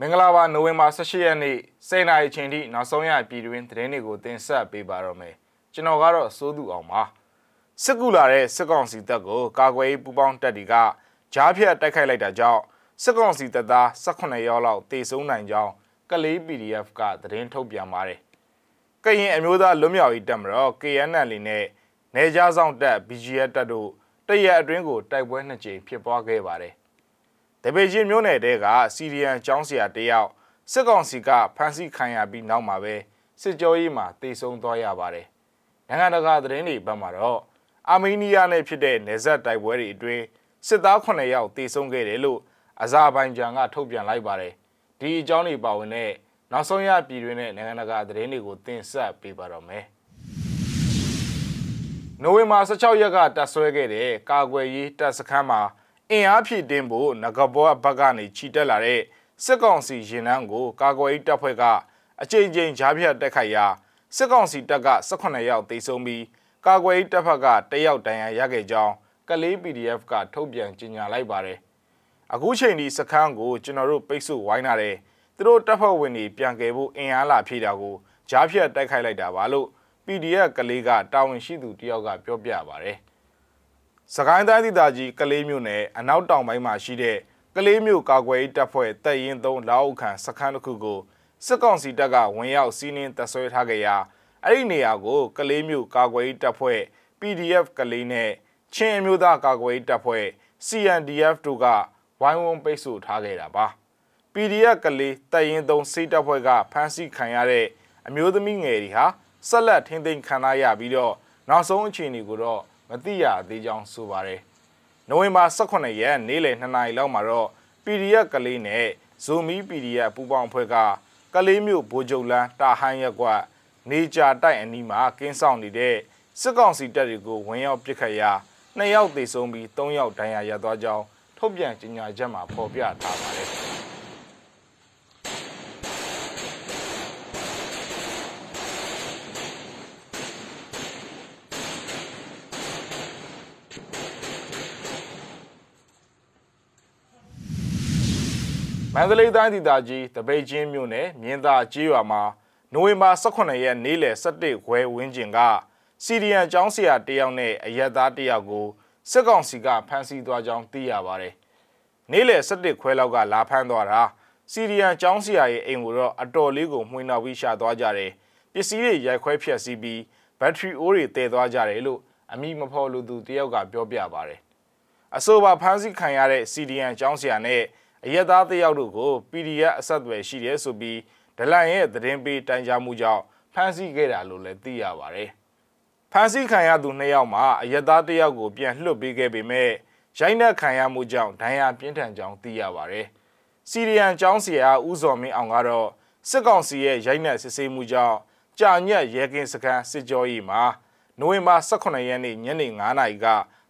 မင်္ဂလာပါနိုဝင်ဘာ18ရက်နေ့စေနာရီချိန်ထိနောက်ဆုံးရပြည်တွင်းသတင်းတွေကိုတင်ဆက်ပေးပါတော့မယ်ကျွန်တော်ကတော့စိုးသူအောင်ပါစစ်ကူလာတဲ့စစ်ကောင်စီတပ်ကိုကာကွယ်ရေးပူးပေါင်းတပ်တွေကကြားဖြတ်တိုက်ခိုက်လိုက်တာကြောင့်စစ်ကောင်စီတပ်သား18ယောက်လောက်တေဆုံးနိုင်ကြောင်းကလေး PDF ကသတင်းထုတ်ပြန်ပါတယ်ကရင်အမျိုးသားလွတ်မြောက်ရေးတပ်မတော် KNL နဲ့နေကြားဆောင်တပ် BGF တပ်တို့တရက်အတွင်းကိုတိုက်ပွဲနှစ်ကြိမ်ဖြစ်ပွားခဲ့ပါတယ် တပေချင်းမြို့နယ်တဲကစီရီယန်ကျောင်းဆရာတယောက်စစ်ကောင်စီကဖမ်းဆီးခံရပြီးနောက်မှာပဲစစ်ကြောရေးမှာတေဆုံးသွားရပါတယ်။နိုင်ငံတကာသတင်းတွေဘက်မှာတော့အာမေးနီးယားနဲ့ဖြစ်တဲ့နယ်စပ်တိုက်ပွဲတွေအတွင်းစစ်သား9ယောက်တေဆုံးခဲ့တယ်လို့အဇာဘိုင်ဂျန်ကထုတ်ပြန်လိုက်ပါတယ်။ဒီအကြောင်းတွေပါဝင်တဲ့နောက်ဆုံးရပြည်တွင်းနဲ့နိုင်ငံတကာသတင်းတွေကိုတင်ဆက်ပေးပါတော့မယ်။နိုဝင်ဘာ16ရက်ကတပ်ဆွဲခဲ့တဲ့ကာကွယ်ရေးတပ်စခန်းမှာ အင်အားဖြည့်တင်းဖို့ငကဘောဘက်ကနေခြိတက်လာတဲ့စစ်ကောင်စီရင်နှန်းကိုကာကွယ်ရေးတပ်ဖွဲ့ကအကြိမ်ကြိမ်ကြားဖြတ်တက်ခိုက်ရာစစ်ကောင်စီတပ်က18ယောက်သေဆုံးပြီးကာကွယ်ရေးတပ်ဖက်က1ယောက်ဒဏ်ရာရခဲ့ကြောင်းကလေး PDF ကထုတ်ပြန်ကြေညာလိုက်ပါတယ်။အခုချိန်ဒီစခန်းကိုကျွန်တော်တို့ပိတ်ဆို့ဝိုင်းလာတယ်။သူတို့တပ်ဖွဲ့ဝင်တွေပြန်ကယ်ဖို့အင်အားလာဖြည့်တာကိုကြားဖြတ်တိုက်ခိုက်လိုက်တာပါလို့ PDF ကလေးကတာဝန်ရှိသူတယောက်ကပြောပြပါတယ်။ စကိုင်းတိုင်းဒေသကြီးကလေးမြို့နယ်အနောက်တောင်ပိုင်းမှာရှိတဲ့ကလေးမြို့ကာကွယ်ရေးတပ်ဖွဲ့တပ်ရင်း3လောက်ခန့်စခန်းတစ်ခုကိုစစ်ကောင်စီတပ်ကဝင်ရောက်စီးနင်းတပ်ဆွဲထားကြရာအဲ့ဒီနေရာကိုကလေးမြို့ကာကွယ်ရေးတပ်ဖွဲ့ PDF ကလေးနဲ့ချင်းအမျိုးသားကာကွယ်ရေးတပ်ဖွဲ့ CNDF တို့ကဝိုင်းဝန်းပိတ်ဆို့ထားခဲ့တာပါ PDF ကလေးတပ်ရင်း3စစ်တပ်ဖွဲ့ကဖမ်းဆီးခံရတဲ့အမျိုးသမီးငယ်တွေဟာဆက်လက်ထင်းသိမ်းခံရပြီးတော့နောက်ဆုံးအခြေအနေကိုတော့ မသိရသေးကြောင်းဆိုပါတယ်။နိုဝင်ဘာ18ရက်နေ့လယ်2နာရီလောက်မှာတော့ PDF ကလေးနဲ့ Zoomi PDF ပူပေါင်းဖွဲ့ကကလေးမျိုးဘိုးကျုပ်လန်းတာဟန်းရက်ကွက်နေကြတိုက်အနီးမှာကင်းဆောင်နေတဲ့စစ်ကောင်စီတပ်တွေကိုဝင်ရောက်ပစ်ခတ်ရာ2ယောက်သေဆုံးပြီး3ယောက်ဒဏ်ရာရသွားကြောင်းထုတ်ပြန်ကြေညာချက်မှာဖော်ပြထားပါတယ်။ မန္တလေးတိုင်းဒေသကြီးတပိတ်ချင်းမြို့နယ်မြင်းသာကျေးရွာမှာနိုဝင်ဘာ18ရက်နေ့လယ်17ခွဲဝန်းကျင်ကစီရီယန်ကျောင်းဆရာတယောက်နဲ့အရက်သားတယောက်ကိုစစ်ကောင်စီကဖမ်းဆီးသွားကြောင်းသိရပါတယ်။နေ့လယ်17ခွဲလောက်ကလာဖမ်းသွားတာစီရီယန်ကျောင်းဆရာရဲ့အိမ်ကိုတော့အတော်လေးကိုမှွေနှောက်ပြီးရှာသွားကြတယ်။ပစ္စည်းတွေရိုက်ခွဲဖျက်ဆီးပြီးဘက်ထရီအိုးတွေတည်သွားကြတယ်လို့အမိမဖော်လူသူတယောက်ကပြောပြပါတယ်။အဆိုပါဖမ်းဆီးခံရတဲ့စီရီယန်ကျောင်းဆရာနဲ့ အရက်သားတယောက်တို့ကို PDF အဆက်အသွယ်ရှိတယ်ဆိုပြီးဒလန်ရဲ့သတင်းပေးတိုင်ကြားမှုကြောင့်ဖမ်းဆီးခဲ့တာလို့လည်းသိရပါတယ်။ဖမ်းဆီးခံရသူနှစ်ယောက်မှာအရက်သားတယောက်ကိုပြန်လွှတ်ပေးခဲ့ပေမဲ့ရိုက်နှက်ခံရမှုကြောင့်ဒဏ်ရာပြင်းထန်ကြောင်းသိရပါတယ်။စီရီယန်ကျောင်းဆရာဦးစော်မင်းအောင်ကတော့စစ်ကောင်စီရဲ့ရိုက်နှက်စစ်ဆေးမှုကြောင့်ကြာညက်ရဲကင်းစခန်းစစ်ကြောရေးမှာနိုဝင်ဘာ18ရက်နေ့ညနေ9:00နာရီက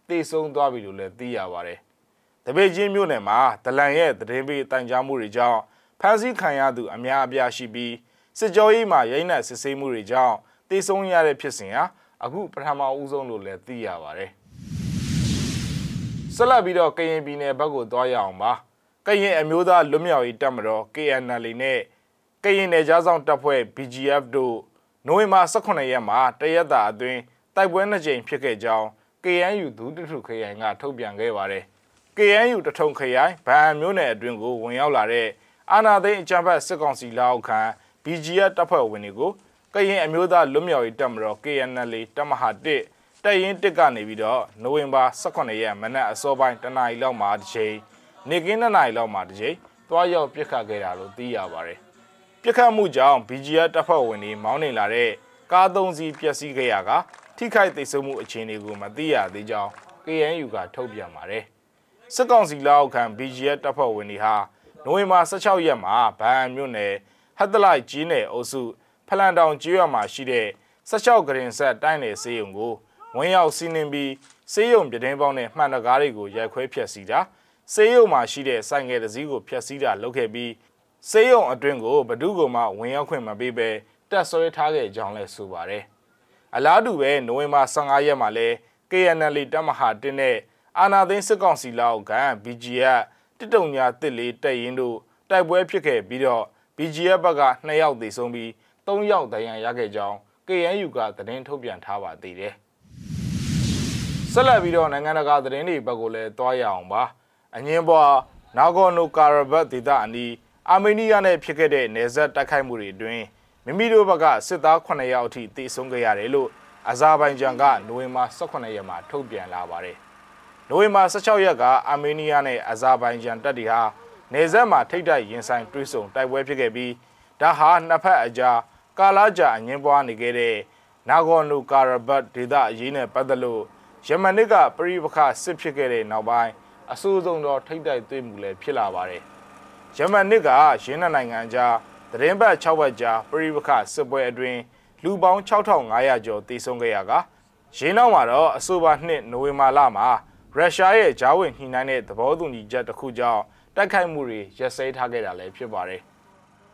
တေဆုံးသွားပြီလို့လည်းသိရပါတယ် တပေချင်းမြို့နယ်မှာဒလန်ရဲ့သတင်းပေးတိုင်ကြားမှုတွေကြောင့်ဖမ်းဆီးခံရသူအများအပြားရှိပြီးစစ်ကြောရေးမှာရိုက်နှက်စစ်ဆေးမှုတွေကြောင့်တေဆုံးရတဲ့ဖြစ်စဉ်ဟာအခုပထမဦးဆုံးလို့လည်းသိရပါတယ်ဆက်လက်ပြီးတော့ကရင်ပြည်နယ်ဘက်ကိုသွားရအောင်ပါကရင်အမျိုးသားလွတ်မြောက်ရေးတပ်မတော် KNL နဲ့ကရင်နယ်ကြားဆောင်တပ်ဖွဲ့ BGF တို့နိုဝင်ဘာ18ရက်မှာတရက်တာအတွင်းတိုက်ပွဲနှစ်ကြိမ်ဖြစ်ခဲ့ကြောင်း KNU ဒုတိထုခရိုင်ကထုတ်ပြန်ခဲ့ပါတယ်။ KNU တထုံခရိုင်ဗန်မြို့နယ်အတွင်းကိုဝင်ရောက်လာတဲ့အာနာသိန်းအကြမ်းဖက်စစ်ကောင်စီလက်အောက်ခံ BGF တပ်ဖွဲ့ဝင်တွေကိုကရင်အမျိုးသားလွတ်မြောက်ရေးတပ်မတော် KNL တပ်မဟာ1တပ်ရင်း1ကနေပြီးတော့နိုဝင်ဘာ18ရက်မနက်အစောပိုင်းတနာရီလောက်မှာတစ်ချိန်နေကင်း2နာရီလောက်မှာတစ်ချိန်တွားရောက်ပြစ်ခတ်ခဲ့တာလို့သိရပါတယ်။ပြစ်ခတ်မှုကြောင့် BGF တပ်ဖွဲ့ဝင်တွေမောင်းနေလာတဲ့ကားသုံးစီးပျက်စီးခဲ့ရကထိခိုက်သိမ်းဆုပ်မှုအခြေအနေကိုမသိရသေးကြောင်း KNU ကထုတ်ပြန်ပါတယ်။ စစ်ကောင်စီလက်အောက်ခံ BGF တပ်ဖွဲ့ဝင်တွေဟာနိုဝင်ဘာ16ရက်မှာဗန်မြို့နယ်ဟတ်တလိုက်ကြီးနယ်အုပ်စုဖလန်တောင်ကျွော်မှာရှိတဲ့16ဂရင်ဆက်တိုင်းနယ်စေးရုံကိုဝင်ရောက်စီးနင်းပြီးစေးရုံပြတင်းပေါင်းနဲ့မှန်တကားတွေကိုရိုက်ခွဲဖျက်ဆီးတာစေးရုံမှာရှိတဲ့ဆိုင်ငယ်တစ်စီးကိုဖျက်ဆီးတာလုပ်ခဲ့ပြီးစေးရုံအတွင်းကိုဘဒုကမှဝင်ရောက်ခွင့်မပေးဘဲတက်ဆွဲထားခဲ့ကြောင်းလည်းဆိုပါတယ်အလားတူပဲနိုဝင်ဘာ15ရက်မှာလဲ KNL တပ်မဟာတင်းနဲ့ အာနာသိန်းစစ်ကောင်စီလက်အောက်က BGF တစ်တုံညာတစ်လေးတက်ရင်တို့တိုက်ပွဲဖြစ်ခဲ့ပြီးတော့ BGF ဘက်က2ယောက်သေဆုံးပြီး3ယောက်ဒဏ်ရာရခဲ့ကြောင်း KNU ကသတင်းထုတ်ပြန်ထားပါသေးတယ်။ဆက်လက်ပြီးတော့နိုင်ငံတကာသတင်းတွေဘက်ကိုလည်းတွားရအောင်ပါ။အငင်းပွားနာဂိုနိုကာရဘတ်ဒေသအနီးအာမေးနီးယားနဲ့ဖြစ်ခဲ့တဲ့နယ်စပ်တိုက်ခိုက်မှုတွေအတွင်းမိမိတို့ဘက်ကစစ်သား9ယောက်အထိတေဆုံးခဲ့ရတယ်လို့အဇာဘိုင်ဂျန်ကနိုဝင်ဘာ18ရက်မှာထုတ်ပြန်လာပါတယ်။ နိုဝင်ဘာ16ရက်ကအာမေးနီးယားနဲ့အဇာဘိုင်ဂျန်တပ်တွေဟာနေဆက်မှာထိတ်တိုက်ရင်ဆိုင်တွဲဆုံတိုက်ပွဲဖြစ်ခဲ့ပြီးဒါဟာနှစ်ဖက်အကြားကာလာကြာအငင်းပွားနေခဲ့တဲ့နာဂေါနိုကာရဘတ်ဒေသအရေးနဲ့ပတ်သက်လို့ယမန်နစ်ကပရိပခစစ်ဖြစ်ခဲ့တဲ့နောက်ပိုင်းအဆိုးဆုံးတော့ထိတ်တိုက်တွေ့မှုလည်းဖြစ်လာပါတယ်။ယမန်နစ်ကရင်းနှနိုင်ငံကြားသတင်းပတ်6ဘက်ကြားပရိပခစစ်ပွဲအတွင်းလူပေါင်း6500ကျော်တေဆုံးခဲ့ရကရင်းနောက်မှာတော့အဆိုပါနှစ်နိုဝင်ဘာလမှာ ရုရှားရဲ့ဂျားဝင်နှိနှိုင်းတဲ့သဘောတူညီချက်တစ်ခုကြောင့်တိုက်ခိုက်မှုတွေရပ်စဲထားခဲ့တာလည်းဖြစ်ပါတယ်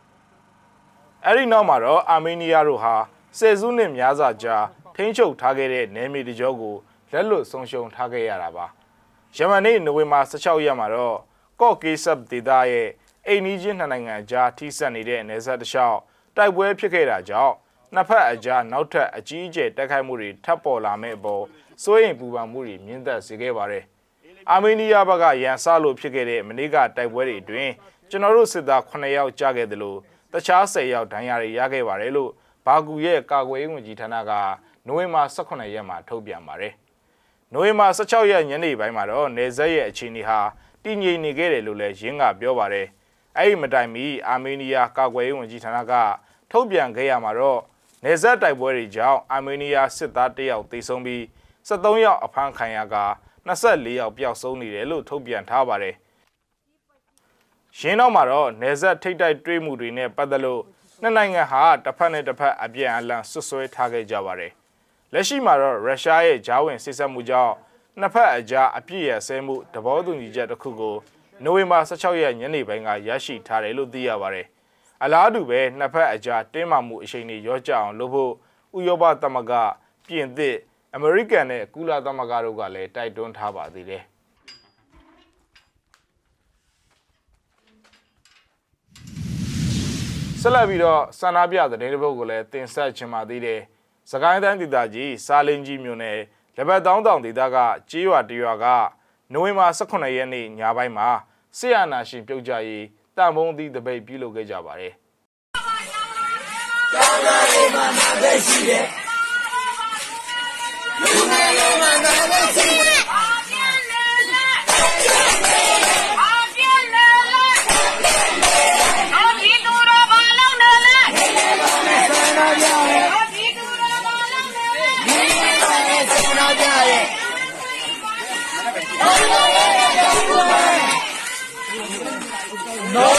။အဲဒီနောက်မှာတော့အာမေးနီးယားတို့ဟာဆယ်စုနှစ်များစွာကြာထိန်းချုပ်ထားခဲ့တဲ့နယ်မြေတကြောကိုလက်လွတ်ဆုံးရှုံးထားခဲ့ရတာပါ။ယမန်နေ့နိုဝင်ဘာ16ရက်မှာတော့ကော့ကေးဆပ်ဒေသရဲ့အိမ်နီးချင်းနှစ်နိုင်ငံကြားထိစပ်နေတဲ့နယ်စပ်တစ်လျှောက်တိုက်ပွဲဖြစ်ခဲ့တာကြောင့်နှစ်ဖက်အကြားနောက်ထပ်အကြီးအကျယ်တိုက်ခိုက်မှုတွေထပ်ပေါ်လာမဲ့အပေါ် စိုးရိမ်ပူပန်မှုတွေမြင့်တက်စေခဲ့ပါတယ်။အာမေးနီးယားဘက်ကရန်စလို့ဖြစ်ခဲ့တဲ့မနေ့ကတိုက်ပွဲတွေအတွင်းကျွန်တော်တို့စစ်သား9ယောက်ကြာခဲ့တယ်လို့တခြား10ယောက်ဒဏ်ရာတွေရခဲ့ပါတယ်လို့ဘာကူရဲ့ကာကွယ်ရေးဝန်ကြီးဌာနကနိုဝင်ဘာ18ရက်မှာထုတ်ပြန်ပါတယ်။နိုဝင်ဘာ16ရက်ညနေပိုင်းမှာတော့နေဆက်ရဲ့အခြေအနေဟာတည်ငြိမ်နေခဲ့တယ်လို့လည်းရင်းကပြောပါတယ်။အဲ့ဒီမတိုင်မီအာမေးနီးယားကာကွယ်ရေးဝန်ကြီးဌာနကထုတ်ပြန်ခဲ့ရမှာတော့နေဆက်တိုက်ပွဲတွေကြောင့်အာမေးနီးယားစစ်သား၁ယောက်သေဆုံးပြီး 73ယောက်အဖမ်းခံရက24ယောက်ပျောက်ဆုံးနေတယ်လို့ထုတ်ပြန်ထားပါတယ်။ရင်းနောက်မှာတော့နေဆက်ထိတ်တိုက်တွေးမှုတွေနဲ့ပတ်သက်လို့နှစ်နိုင်ငံဟာတစ်ဖက်နဲ့တစ်ဖက်အပြန်အလှန်ဆွဆွဲထားခဲ့ကြပါတယ်။လက်ရှိမှာတော့ရုရှားရဲ့ဂျားဝင်စစ်ဆက်မှုကြောင့်နှစ်ဖက်အကြားအပြည့်ရဆဲမှုသဘောတူညီချက်တစ်ခုကိုနိုဝင်ဘာ16ရက်ညနေပိုင်းကရရှိထားတယ်လို့သိရပါတယ်။အလားတူပဲနှစ်ဖက်အကြားတင်းမာမှုအရှိန်တွေရောကြအောင်လုပ်ဖို့ဥရောပသမဂ္ဂပြင်သစ် အမေရိကန်နဲ့ကုလသမဂ္ဂတို့ကလည်းတိုက်တွန်းထားပါသေးတယ်ဆက်လက်ပြီးတော့ဆန္ဒပြသတင်းတစ်ပုဒ်ကိုလည်းတင်ဆက်ချင်ပါသေးတယ်။စကိုင်းတိုင်းဒေသကြီးစားလင်းကြီးမြို့နယ်လက်ဘက်တောင်းတောင်ဒေသကကြေးရွာတရွာကနိုဝင်ဘာ18ရက်နေ့ညပိုင်းမှာဆီယနာရှင်ပြုတ်ကြရေးတန်ဖုံးသီးတပိတ်ပြုလုပ်ခဲ့ကြပါတယ်။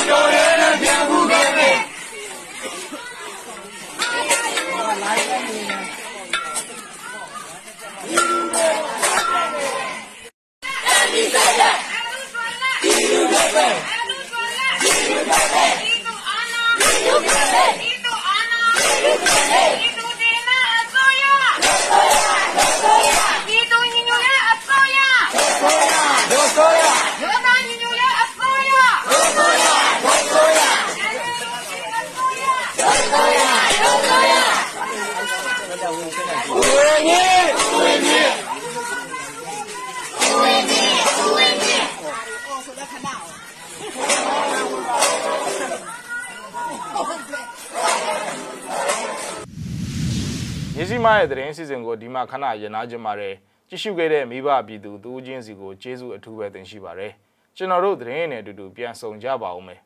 ကျောင်း Nino Ana! Nino Ana! Nino Ana! မြစီမရဲ့သတင်းစီစဉ်ကိုဒီမှာခဏရနာကြမှာတယ်ကြည့်ရှုခဲ့တဲ့မိဘပြည်သူတူးချင်းစီကိုကျေးဇူးအထူးပဲတင်ရှိပါတယ်ကျွန်တော်တို့သတင်းနဲ့အတူတူပြန်ဆောင်ကြပါဦးမယ်